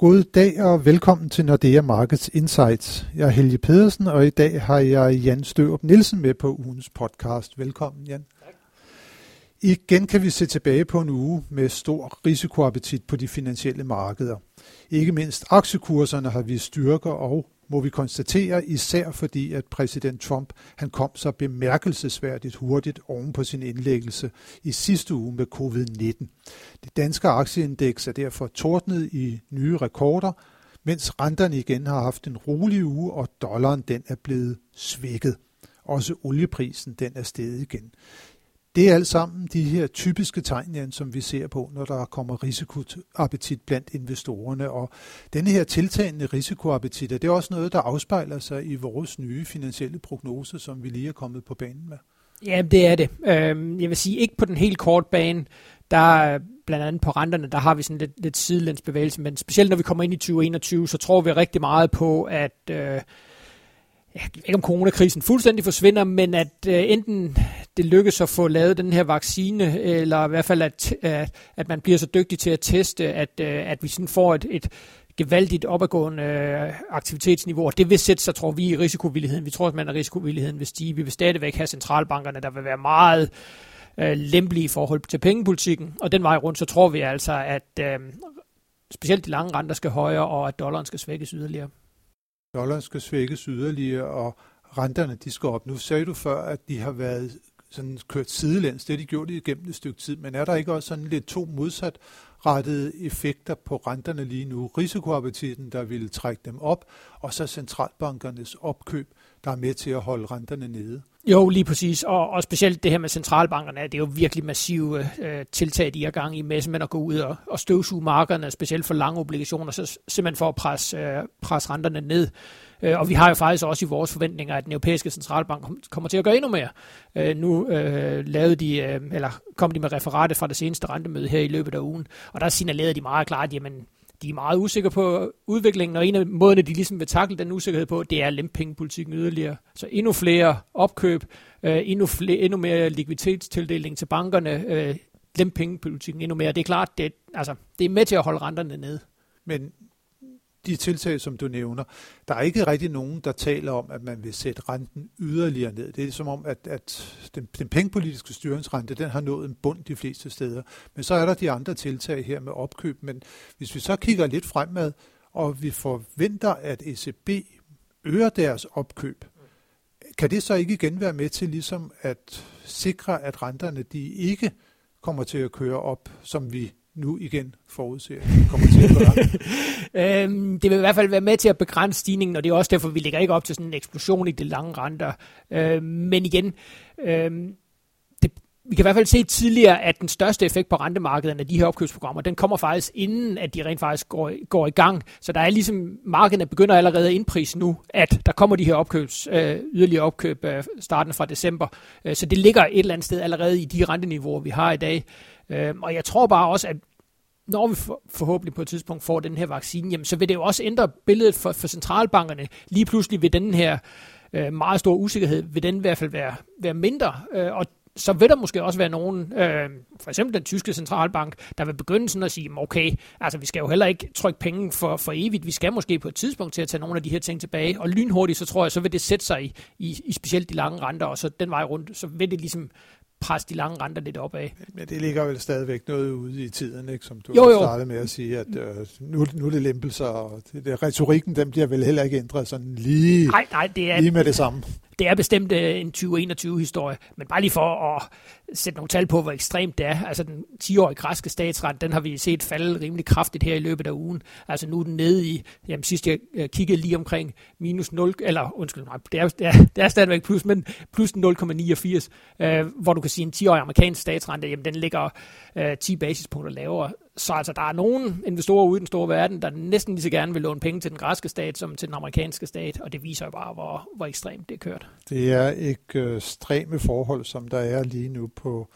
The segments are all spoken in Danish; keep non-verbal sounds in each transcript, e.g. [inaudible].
God dag og velkommen til Nordea Markets Insights. Jeg er Helge Pedersen, og i dag har jeg Jan Størup Nielsen med på ugens podcast. Velkommen, Jan. Tak. Igen kan vi se tilbage på en uge med stor risikoappetit på de finansielle markeder. Ikke mindst aktiekurserne har vist styrker og må vi konstatere, især fordi at præsident Trump han kom så bemærkelsesværdigt hurtigt oven på sin indlæggelse i sidste uge med covid-19. Det danske aktieindeks er derfor tordnet i nye rekorder, mens renterne igen har haft en rolig uge, og dollaren den er blevet svækket. Også olieprisen den er steget igen. Det er alt sammen de her typiske tegn, Jan, som vi ser på, når der kommer risikoappetit blandt investorerne. Og denne her tiltagende risikoappetit, er det også noget, der afspejler sig i vores nye finansielle prognose, som vi lige er kommet på banen med? Ja, det er det. Øhm, jeg vil sige, ikke på den helt korte bane. Der blandt andet på renterne, der har vi sådan lidt, lidt sidelænsbevægelse, men specielt når vi kommer ind i 2021, så tror vi rigtig meget på, at øh, jeg ved ikke om coronakrisen fuldstændig forsvinder, men at øh, enten det lykkes at få lavet den her vaccine, eller i hvert fald at, at, at man bliver så dygtig til at teste, at, øh, at vi sådan får et, et gevaldigt opadgående øh, aktivitetsniveau, og det vil sætte sig, tror vi, i risikovilligheden. Vi tror, at man er risikovilligheden vil stige. Vi vil stadigvæk have centralbankerne, der vil være meget øh, lempelige i forhold til pengepolitikken, og den vej rundt, så tror vi altså, at øh, specielt de lange renter skal højere, og at dollaren skal svækkes yderligere. Dollaren skal svækkes yderligere, og renterne de skal op. Nu sagde du før, at de har været sådan kørt sidelæns. Det har de gjort igennem et stykke tid. Men er der ikke også sådan lidt to modsat rettede effekter på renterne lige nu? Risikoappetitten, der ville trække dem op, og så centralbankernes opkøb, der er med til at holde renterne nede. Jo, lige præcis. Og, og specielt det her med centralbankerne, det er jo virkelig massive øh, tiltag, de er gang i med simpelthen at gå ud og, og støvsuge markederne, specielt for lange obligationer, så simpelthen for at presse, øh, presse renterne ned. Øh, og vi har jo faktisk også i vores forventninger, at den europæiske centralbank kommer til at gøre endnu mere. Øh, nu øh, lavede de, øh, eller kom de med referatet fra det seneste rentemøde her i løbet af ugen, og der signalerede de meget klart, at jamen, de er meget usikre på udviklingen, og en af måderne, de ligesom vil takle den usikkerhed på, det er lempingepolitikken yderligere. Så endnu flere opkøb, øh, endnu, flere, endnu mere likviditetstildeling til bankerne, øh, lempingepolitikken endnu mere. Det er klart, det, altså, det er med til at holde renterne nede. Men de tiltag, som du nævner, der er ikke rigtig nogen, der taler om, at man vil sætte renten yderligere ned. Det er som om, at, at den, den pengepolitiske styringsrente, den har nået en bund de fleste steder. Men så er der de andre tiltag her med opkøb. Men hvis vi så kigger lidt fremad, og vi forventer, at ECB øger deres opkøb, kan det så ikke igen være med til ligesom at sikre, at renterne de ikke kommer til at køre op, som vi nu igen forudser, at det kommer til at gøre? [laughs] øhm, det vil i hvert fald være med til at begrænse stigningen, og det er også derfor, vi ligger ikke op til sådan en eksplosion i de lange renter. Øhm, men igen, øhm, vi kan i hvert fald se tidligere, at den største effekt på rentemarkedet af de her opkøbsprogrammer, den kommer faktisk inden, at de rent faktisk går, går i gang. Så der er ligesom, markederne begynder allerede at indprise nu, at der kommer de her opkøbs, øh, yderligere opkøb øh, starten fra december. Øh, så det ligger et eller andet sted allerede i de renteniveauer, vi har i dag. Øh, og jeg tror bare også, at når vi forhåbentlig på et tidspunkt får den her vaccine, jamen, så vil det jo også ændre billedet for, for centralbankerne. Lige pludselig vil den her øh, meget store usikkerhed, vil den i hvert fald være, være mindre. Øh, og så vil der måske også være nogen, øh, for eksempel den tyske centralbank, der vil begynde sådan at sige, okay, altså vi skal jo heller ikke trykke penge for, for evigt, vi skal måske på et tidspunkt til at tage nogle af de her ting tilbage, og lynhurtigt, så tror jeg, så vil det sætte sig i, i, i specielt de lange renter, og så den vej rundt, så vil det ligesom presse de lange renter lidt opad. Men det ligger vel stadigvæk noget ude i tiden, ikke? som du jo, jo. startede med at sige, at øh, nu, nu er det lempelser, og det, det, retorikken den bliver vel heller ikke ændret sådan lige, nej, nej, det er, lige med det samme det er bestemt øh, en 2021-historie, men bare lige for at sætte nogle tal på, hvor ekstremt det er. Altså den 10-årige græske statsret, den har vi set falde rimelig kraftigt her i løbet af ugen. Altså nu er den nede i, jamen sidst jeg øh, kiggede lige omkring minus 0, eller undskyld, nej, det er, det er, det er stadigvæk plus, men plus 0,89, øh, hvor du kan sige, en 10-årig amerikansk statsrente, jamen den ligger øh, 10 basispunkter lavere. Så altså, der er nogen investorer ude i den store verden, der næsten lige så gerne vil låne penge til den græske stat som til den amerikanske stat, og det viser jo bare, hvor, hvor ekstremt det er kørt. Det er ekstreme forhold, som der er lige nu på,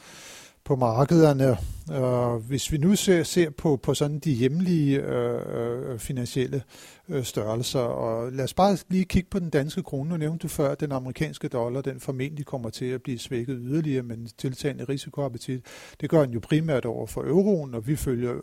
på markederne. Uh, hvis vi nu ser, ser på, på sådan de hjemlige uh, finansielle uh, størrelser, og lad os bare lige kigge på den danske krone. Nu nævnte du før, at den amerikanske dollar, den formentlig kommer til at blive svækket yderligere, men tiltagende risikoappetit. Det gør den jo primært over for euroen, og vi følger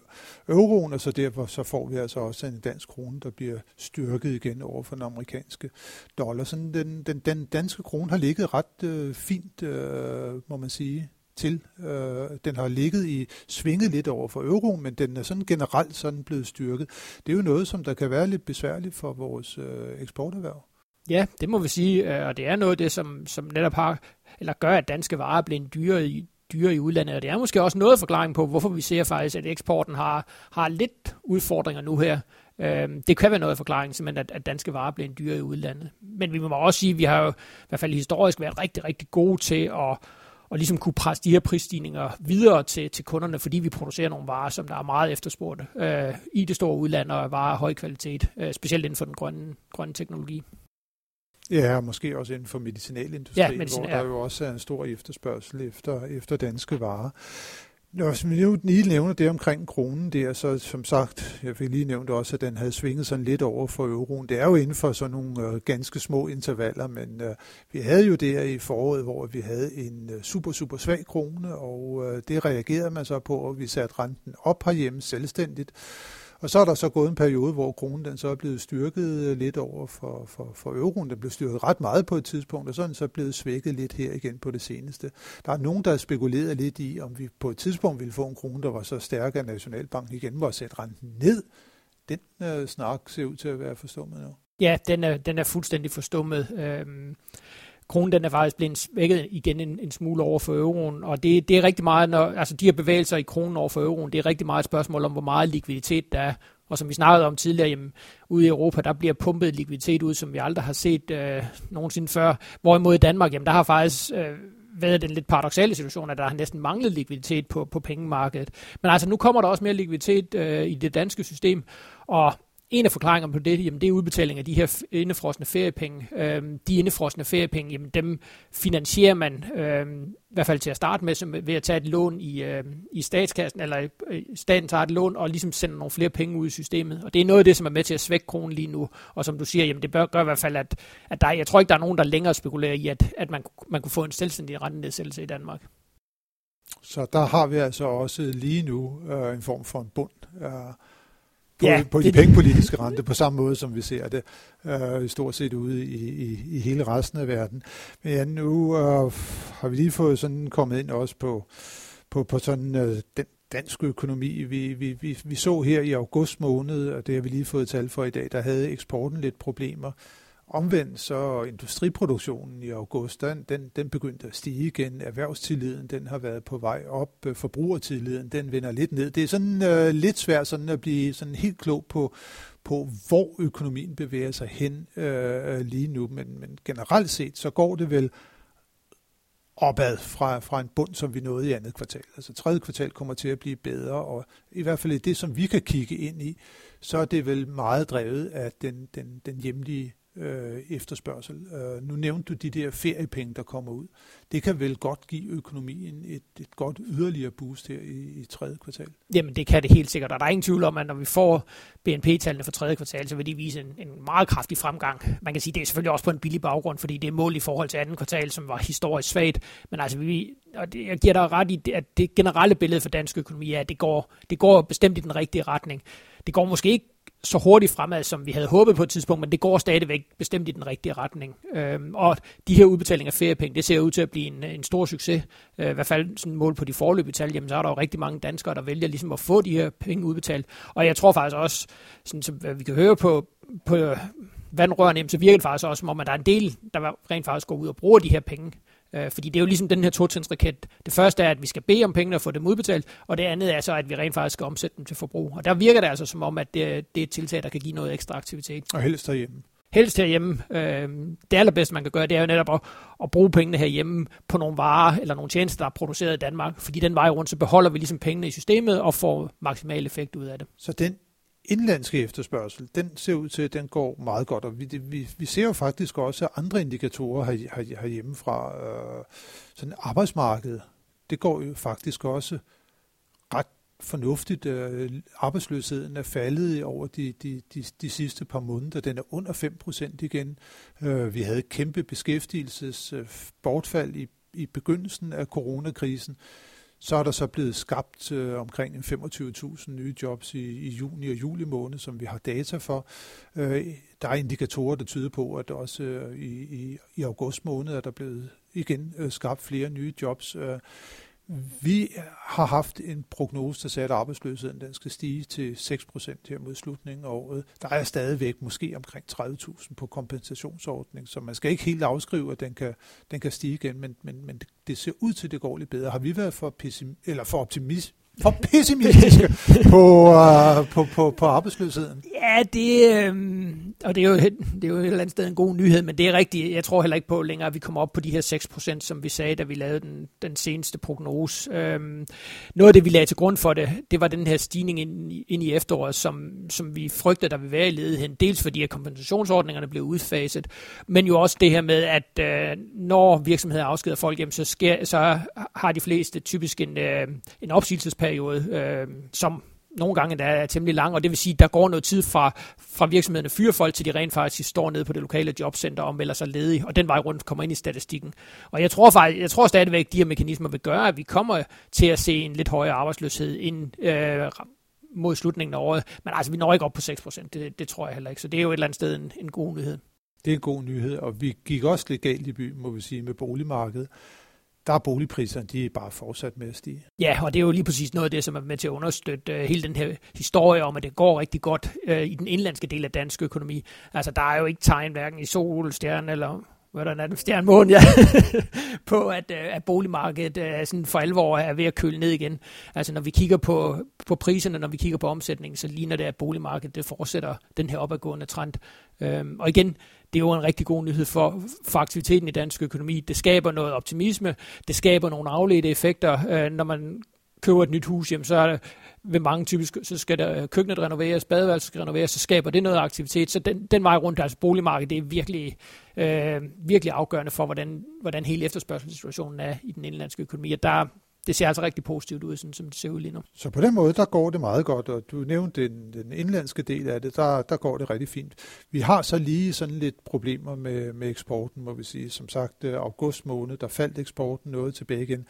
euroen, og så derfor så får vi altså også en dansk krone, der bliver styrket igen over for den amerikanske dollar. Så den, den, den danske krone har ligget ret uh, fint, uh, må man sige, til. Øh, den har ligget i svinget lidt over for euro, men den er sådan generelt sådan blevet styrket. Det er jo noget, som der kan være lidt besværligt for vores øh, eksporterhverv. Ja, det må vi sige, øh, og det er noget af det, som, som netop har, eller gør, at danske varer bliver dyre i, dyre i udlandet, og det er måske også noget forklaring på, hvorfor vi ser faktisk, at eksporten har, har lidt udfordringer nu her. Øhm, det kan være noget af forklaringen, simpelthen, at, at danske varer bliver dyre i udlandet. Men vi må også sige, at vi har jo i hvert fald historisk været rigtig, rigtig gode til at, og ligesom kunne presse de her prisstigninger videre til, til kunderne, fordi vi producerer nogle varer, som der er meget efterspurgte øh, i det store udland, og varer af høj kvalitet, øh, specielt inden for den grønne, grønne teknologi. Ja, og måske også inden for medicinalindustrien, ja, medicin, hvor der ja. jo også er en stor efterspørgsel efter, efter danske varer. Når vi nu lige nævner det omkring kronen der, så som sagt, jeg fik lige nævnt også, at den havde svinget sådan lidt over for euroen. Det er jo inden for sådan nogle øh, ganske små intervaller, men øh, vi havde jo der i foråret, hvor vi havde en øh, super, super svag krone, og øh, det reagerede man så på, og vi satte renten op herhjemme selvstændigt. Og så er der så gået en periode, hvor kronen den så er blevet styrket øh, lidt over for, for, for euroen. Den blev styrket ret meget på et tidspunkt, og så er den så blevet svækket lidt her igen på det seneste. Der er nogen, der har spekuleret lidt i, om vi på et tidspunkt ville få en krone, der var så stærk, at Nationalbanken igen var sætte renten ned. Den øh, snak ser ud til at være forstummet nu. Ja, den er, den er fuldstændig forstummet. Øhm, kronen den er faktisk blevet svækket igen en, en smule over for euroen, og det, det er rigtig meget, når, altså de her bevægelser i kronen over for euroen, det er rigtig meget et spørgsmål om, hvor meget likviditet der er. Og som vi snakkede om tidligere, jamen, ude i Europa, der bliver pumpet likviditet ud, som vi aldrig har set øh, nogensinde før. Hvorimod i Danmark, jamen, der har faktisk øh, været den lidt paradoxale situation, at der har næsten manglet likviditet på, på pengemarkedet. Men altså, nu kommer der også mere likviditet øh, i det danske system, og en af forklaringerne på det, jamen, det er udbetaling af de her indefrosne feriepenge. Øhm, de indefrosne feriepenge, jamen, dem finansierer man, øhm, i hvert fald til at starte med, som, ved at tage et lån i, øhm, i statskassen, eller øh, staten tager et lån og ligesom sender nogle flere penge ud i systemet. Og det er noget af det, som er med til at svække kronen lige nu. Og som du siger, jamen, det bør gør i hvert fald, at, at der, jeg tror ikke, der er nogen, der længere spekulerer i, at, at man, man kunne få en selvstændig rentenedsættelse i Danmark. Så der har vi altså også lige nu øh, en form for en bund. Øh, på, ja, på de pengepolitiske rente, på samme måde som vi ser det øh, stort set ude i, i, i hele resten af verden. Men ja, nu øh, har vi lige fået sådan kommet ind også på, på, på sådan øh, den dansk økonomi. Vi, vi, vi, vi så her i august måned, og det har vi lige fået tal for i dag, der havde eksporten lidt problemer. Omvendt så industriproduktionen i august, den, den, den begyndte at stige igen. Erhvervstilliden, den har været på vej op. Forbrugertilliden, den vender lidt ned. Det er sådan øh, lidt svært sådan at blive sådan helt klog på, på hvor økonomien bevæger sig hen øh, lige nu. Men, men generelt set, så går det vel opad fra, fra en bund, som vi nåede i andet kvartal. Altså tredje kvartal kommer til at blive bedre, og i hvert fald i det, som vi kan kigge ind i, så er det vel meget drevet af den, den, den hjemlige øh, efterspørgsel. Øh, nu nævnte du de der feriepenge, der kommer ud. Det kan vel godt give økonomien et, et godt yderligere boost her i, i tredje kvartal? Jamen det kan det helt sikkert, og der er ingen tvivl om, at når vi får BNP-tallene for tredje kvartal, så vil de vise en, en meget kraftig fremgang. Man kan sige, det er selvfølgelig også på en billig baggrund, fordi det er mål i forhold til anden kvartal, som var historisk svagt. Men altså, vi, og det, jeg giver dig ret i, at det generelle billede for dansk økonomi er, at det går, det går bestemt i den rigtige retning. Det går måske ikke så hurtigt fremad, som vi havde håbet på et tidspunkt, men det går stadigvæk bestemt i den rigtige retning. Øhm, og de her udbetalinger af feriepenge, det ser ud til at blive en, en stor succes. Øh, I hvert fald sådan mål på de forløbige tal, jamen så er der jo rigtig mange danskere, der vælger ligesom at få de her penge udbetalt. Og jeg tror faktisk også, sådan som vi kan høre på, på vandrørene, så virker det faktisk også som om, at der er en del, der rent faktisk går ud og bruger de her penge. Øh, fordi det er jo ligesom den her totrindsraket. Det første er, at vi skal bede om pengene og få dem udbetalt, og det andet er så, at vi rent faktisk skal omsætte dem til forbrug. Og der virker det altså som om, at det, det er et tiltag, der kan give noget ekstra aktivitet. Og helst herhjemme. Helst herhjemme. Øh, det allerbedste, man kan gøre, det er jo netop at, at bruge pengene herhjemme på nogle varer eller nogle tjenester, der er produceret i Danmark. Fordi den vej rundt, så beholder vi ligesom pengene i systemet og får maksimal effekt ud af det. Så den indlandske efterspørgsel, den ser ud til, at den går meget godt, og vi, vi, vi ser jo faktisk også andre indikatorer her, her, herhjemme fra øh, sådan arbejdsmarkedet. Det går jo faktisk også ret fornuftigt. Øh, arbejdsløsheden er faldet over de, de, de, de sidste par måneder. Den er under 5 procent igen. Øh, vi havde et kæmpe beskæftigelsesbortfald øh, i, i begyndelsen af coronakrisen. Så er der så blevet skabt øh, omkring 25.000 nye jobs i, i juni og juli måned, som vi har data for. Øh, der er indikatorer, der tyder på, at også øh, i, i, i august måned er der blevet igen øh, skabt flere nye jobs. Øh, vi har haft en prognose, der sagde, at arbejdsløsheden den skal stige til 6% her mod slutningen af året. Der er stadigvæk måske omkring 30.000 på kompensationsordning, så man skal ikke helt afskrive, at den kan, den kan stige igen, men, men, men det, det ser ud til, at det går lidt bedre. Har vi været for, pessim, eller for optimist, for pessimistiske på, uh, på, på, på arbejdsløsheden. Ja, det, øh, og det er, jo, det er jo et eller andet sted en god nyhed, men det er rigtigt. Jeg tror heller ikke på længere, at vi kommer op på de her 6%, som vi sagde, da vi lavede den, den seneste prognose. Øh, noget af det, vi lagde til grund for det, det var den her stigning ind, ind i efteråret, som, som vi frygter, der vil være i ledigheden. Dels fordi, at kompensationsordningerne blev udfaset, men jo også det her med, at øh, når virksomheder afskeder folk, jamen, så, sker, så har de fleste typisk en, øh, en opsigelsesperiode, øh, som nogle gange der er temmelig lang, og det vil sige, at der går noget tid fra, fra virksomhederne fyrer folk, til de rent faktisk står nede på det lokale jobcenter og melder sig ledige, og den vej rundt kommer ind i statistikken. Og jeg tror faktisk, jeg tror stadigvæk, at de her mekanismer vil gøre, at vi kommer til at se en lidt højere arbejdsløshed ind øh, mod slutningen af året, men altså vi når ikke op på 6%, det, det tror jeg heller ikke, så det er jo et eller andet sted en, en god nyhed. Det er en god nyhed, og vi gik også lidt galt i byen, må vi sige, med boligmarkedet der er boligpriserne, de er bare fortsat med at stige. Ja, og det er jo lige præcis noget af det, som er med til at understøtte uh, hele den her historie om, at det går rigtig godt uh, i den indlandske del af dansk økonomi. Altså, der er jo ikke tegn hverken i sol, stjerne eller hvad der er det, stjernmåne, ja, [laughs] på at, uh, at boligmarkedet uh, sådan for alvor er ved at køle ned igen. Altså når vi kigger på, på priserne, når vi kigger på omsætningen, så ligner det, at boligmarkedet det fortsætter den her opadgående trend. Øhm, og igen, det er jo en rigtig god nyhed for, for aktiviteten i dansk økonomi. Det skaber noget optimisme, det skaber nogle afledte effekter. Øh, når man køber et nyt hus, jamen, så er det ved mange typisk, så skal der øh, køkkenet renoveres, badeværelset skal renoveres, så skaber det noget aktivitet. Så den, den vej rundt, altså boligmarkedet, det er virkelig, øh, virkelig afgørende for, hvordan, hvordan hele efterspørgselssituationen er i den indlandske økonomi. Og der, det ser altså rigtig positivt ud, sådan som det ser ud lige nu. Så på den måde, der går det meget godt, og du nævnte den, den indlandske del af det, der, der går det rigtig fint. Vi har så lige sådan lidt problemer med, med eksporten, må vi sige. Som sagt, øh, august måned, der faldt eksporten noget tilbage igen.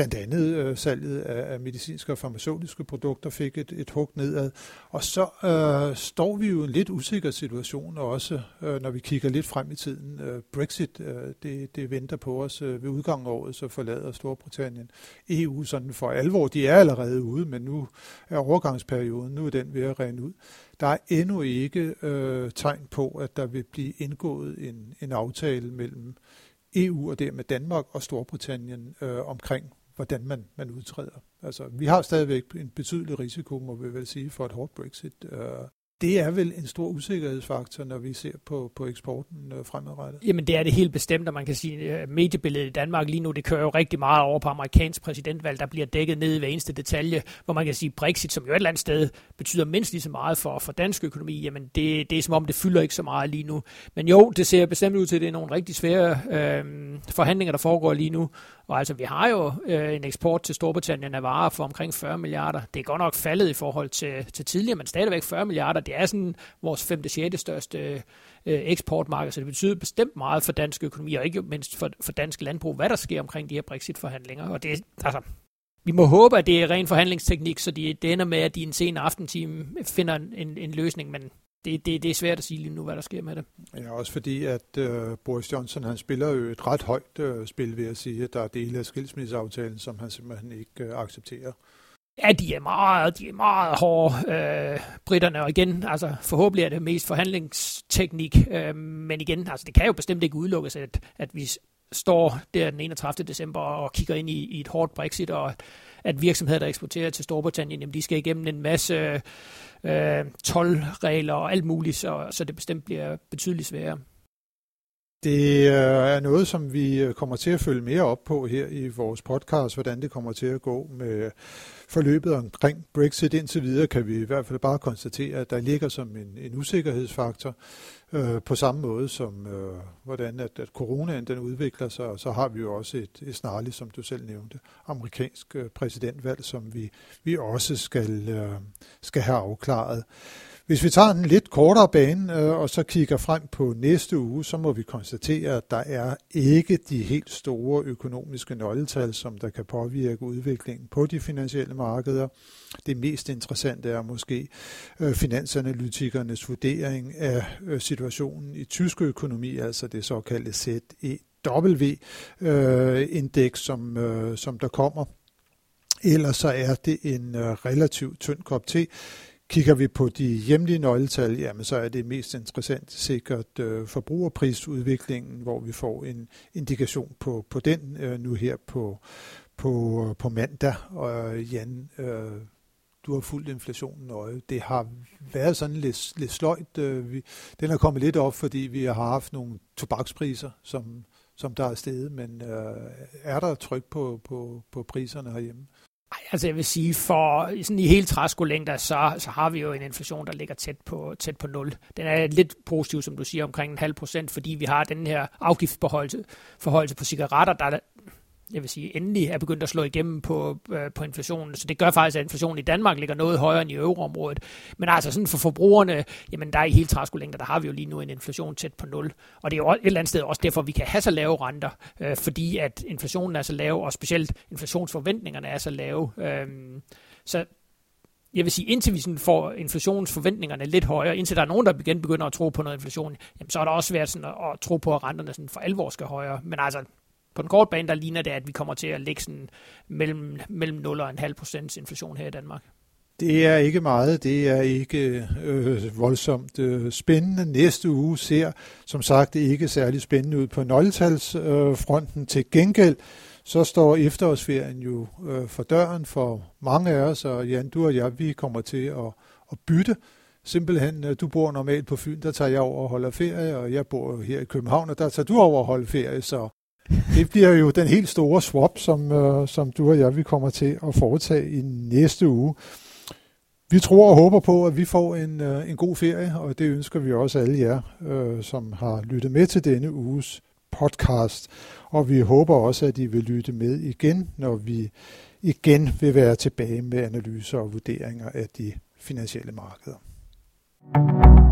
Blandt andet øh, salget af, af medicinske og farmaceutiske produkter fik et, et hug nedad. Og så øh, står vi jo i en lidt usikker situation også, øh, når vi kigger lidt frem i tiden. Øh, Brexit, øh, det, det venter på os øh, ved udgangen af året, så forlader Storbritannien EU sådan for alvor. De er allerede ude, men nu er overgangsperioden, nu er den ved at rende ud. Der er endnu ikke øh, tegn på, at der vil blive indgået en, en aftale mellem EU og dermed Danmark og Storbritannien øh, omkring hvordan man, man udtræder. Altså, vi har stadigvæk en betydelig risiko, må vi vel sige, for et hårdt Brexit. Øh, det er vel en stor usikkerhedsfaktor, når vi ser på, på eksporten øh, fremadrettet? Jamen det er det helt bestemt, og man kan sige, at mediebilledet i Danmark lige nu, det kører jo rigtig meget over på amerikansk præsidentvalg, der bliver dækket ned i hver eneste detalje, hvor man kan sige, Brexit, som jo et eller andet sted betyder mindst lige så meget for, for dansk økonomi, jamen det, det er som om, det fylder ikke så meget lige nu. Men jo, det ser bestemt ud til, at det er nogle rigtig svære øh, forhandlinger, der foregår lige nu, og altså, vi har jo øh, en eksport til Storbritannien af varer for omkring 40 milliarder. Det er godt nok faldet i forhold til, til tidligere, men stadigvæk 40 milliarder. Det er sådan vores 5. 6. største øh, eksportmarked, så det betyder bestemt meget for dansk økonomi, og ikke mindst for, for dansk landbrug, hvad der sker omkring de her Brexit-forhandlinger. Og det, altså, vi må håbe, at det er ren forhandlingsteknik, så de, det ender med, at de en sen aftentime finder en, en løsning, men det, det, det er svært at sige lige nu, hvad der sker med det. Ja, også fordi, at uh, Boris Johnson, han spiller jo et ret højt uh, spil, ved at sige, at der er dele af skilsmisseaftalen, som han simpelthen ikke uh, accepterer. Ja, de er meget, de er meget hårde, øh, britterne, og igen, altså forhåbentlig er det mest forhandlingsteknik, øh, men igen, altså det kan jo bestemt ikke udelukkes, at, at vi står der den 31. december og kigger ind i, i et hårdt Brexit, og at virksomheder, der eksporterer til Storbritannien, jamen, de skal igennem en masse øh, tolvregler og alt muligt, så, så det bestemt bliver betydeligt sværere. Det øh, er noget, som vi øh, kommer til at følge mere op på her i vores podcast, hvordan det kommer til at gå med forløbet omkring Brexit indtil videre kan vi i hvert fald bare konstatere, at der ligger som en, en usikkerhedsfaktor øh, på samme måde som øh, hvordan at, at coronaen den udvikler sig, og så har vi jo også et, et snarligt, som du selv nævnte, amerikansk øh, præsidentvalg, som vi, vi også skal, øh, skal have afklaret. Hvis vi tager en lidt kortere bane øh, og så kigger frem på næste uge, så må vi konstatere, at der er ikke de helt store økonomiske nøgletal, som der kan påvirke udviklingen på de finansielle markeder. Det mest interessante er måske øh, finansanalytikernes vurdering af øh, situationen i tysk økonomi, altså det såkaldte ZEW-indeks, øh, som, som der kommer. Ellers så er det en relativt tynd kop te. Kigger vi på de hjemlige nøgletal, jamen så er det mest interessant sikkert øh, forbrugerprisudviklingen, hvor vi får en indikation på, på den øh, nu her på, på, øh, på mandag. Og Jan, øh, du har fulgt inflationen nøje. Det har været sådan lidt, lidt sløjt. Øh, vi, den er kommet lidt op, fordi vi har haft nogle tobakspriser, som, som der er steget, men øh, er der tryk på, på, på priserne herhjemme? Ej, altså jeg vil sige, for sådan i hele træskolængder, så, så har vi jo en inflation, der ligger tæt på, tæt på 0. Den er lidt positiv, som du siger, omkring en halv procent, fordi vi har den her afgiftsforholdelse på cigaretter, der jeg vil sige, endelig er begyndt at slå igennem på, øh, på inflationen. Så det gør faktisk, at inflationen i Danmark ligger noget højere end i euroområdet. Men altså sådan for forbrugerne, jamen der er i hele træskolængder, der har vi jo lige nu en inflation tæt på 0. Og det er jo et eller andet sted også derfor, vi kan have så lave renter, øh, fordi at inflationen er så lav, og specielt inflationsforventningerne er så lave. Øh, så jeg vil sige, indtil vi sådan får inflationsforventningerne lidt højere, indtil der er nogen, der igen begynder at tro på noget inflation, jamen, så er der også været sådan at, at tro på, at renterne sådan for alvor skal højere. Men altså, på den korte bane, der ligner det, at vi kommer til at ligge sådan mellem, mellem 0 og en halv procents inflation her i Danmark. Det er ikke meget, det er ikke øh, voldsomt øh, spændende. Næste uge ser som sagt ikke særlig spændende ud på nøgletalsfronten. Øh, Til gengæld så står efterårsferien jo øh, for døren for mange af os, og Jan, du og jeg, vi kommer til at, at bytte. Simpelthen, øh, du bor normalt på Fyn, der tager jeg over og holder ferie, og jeg bor her i København, og der tager du over og holder ferie, så det bliver jo den helt store swap, som, øh, som du og jeg vi kommer til at foretage i næste uge. Vi tror og håber på, at vi får en, øh, en god ferie, og det ønsker vi også alle jer, øh, som har lyttet med til denne uges podcast. Og vi håber også, at I vil lytte med igen, når vi igen vil være tilbage med analyser og vurderinger af de finansielle markeder. thank you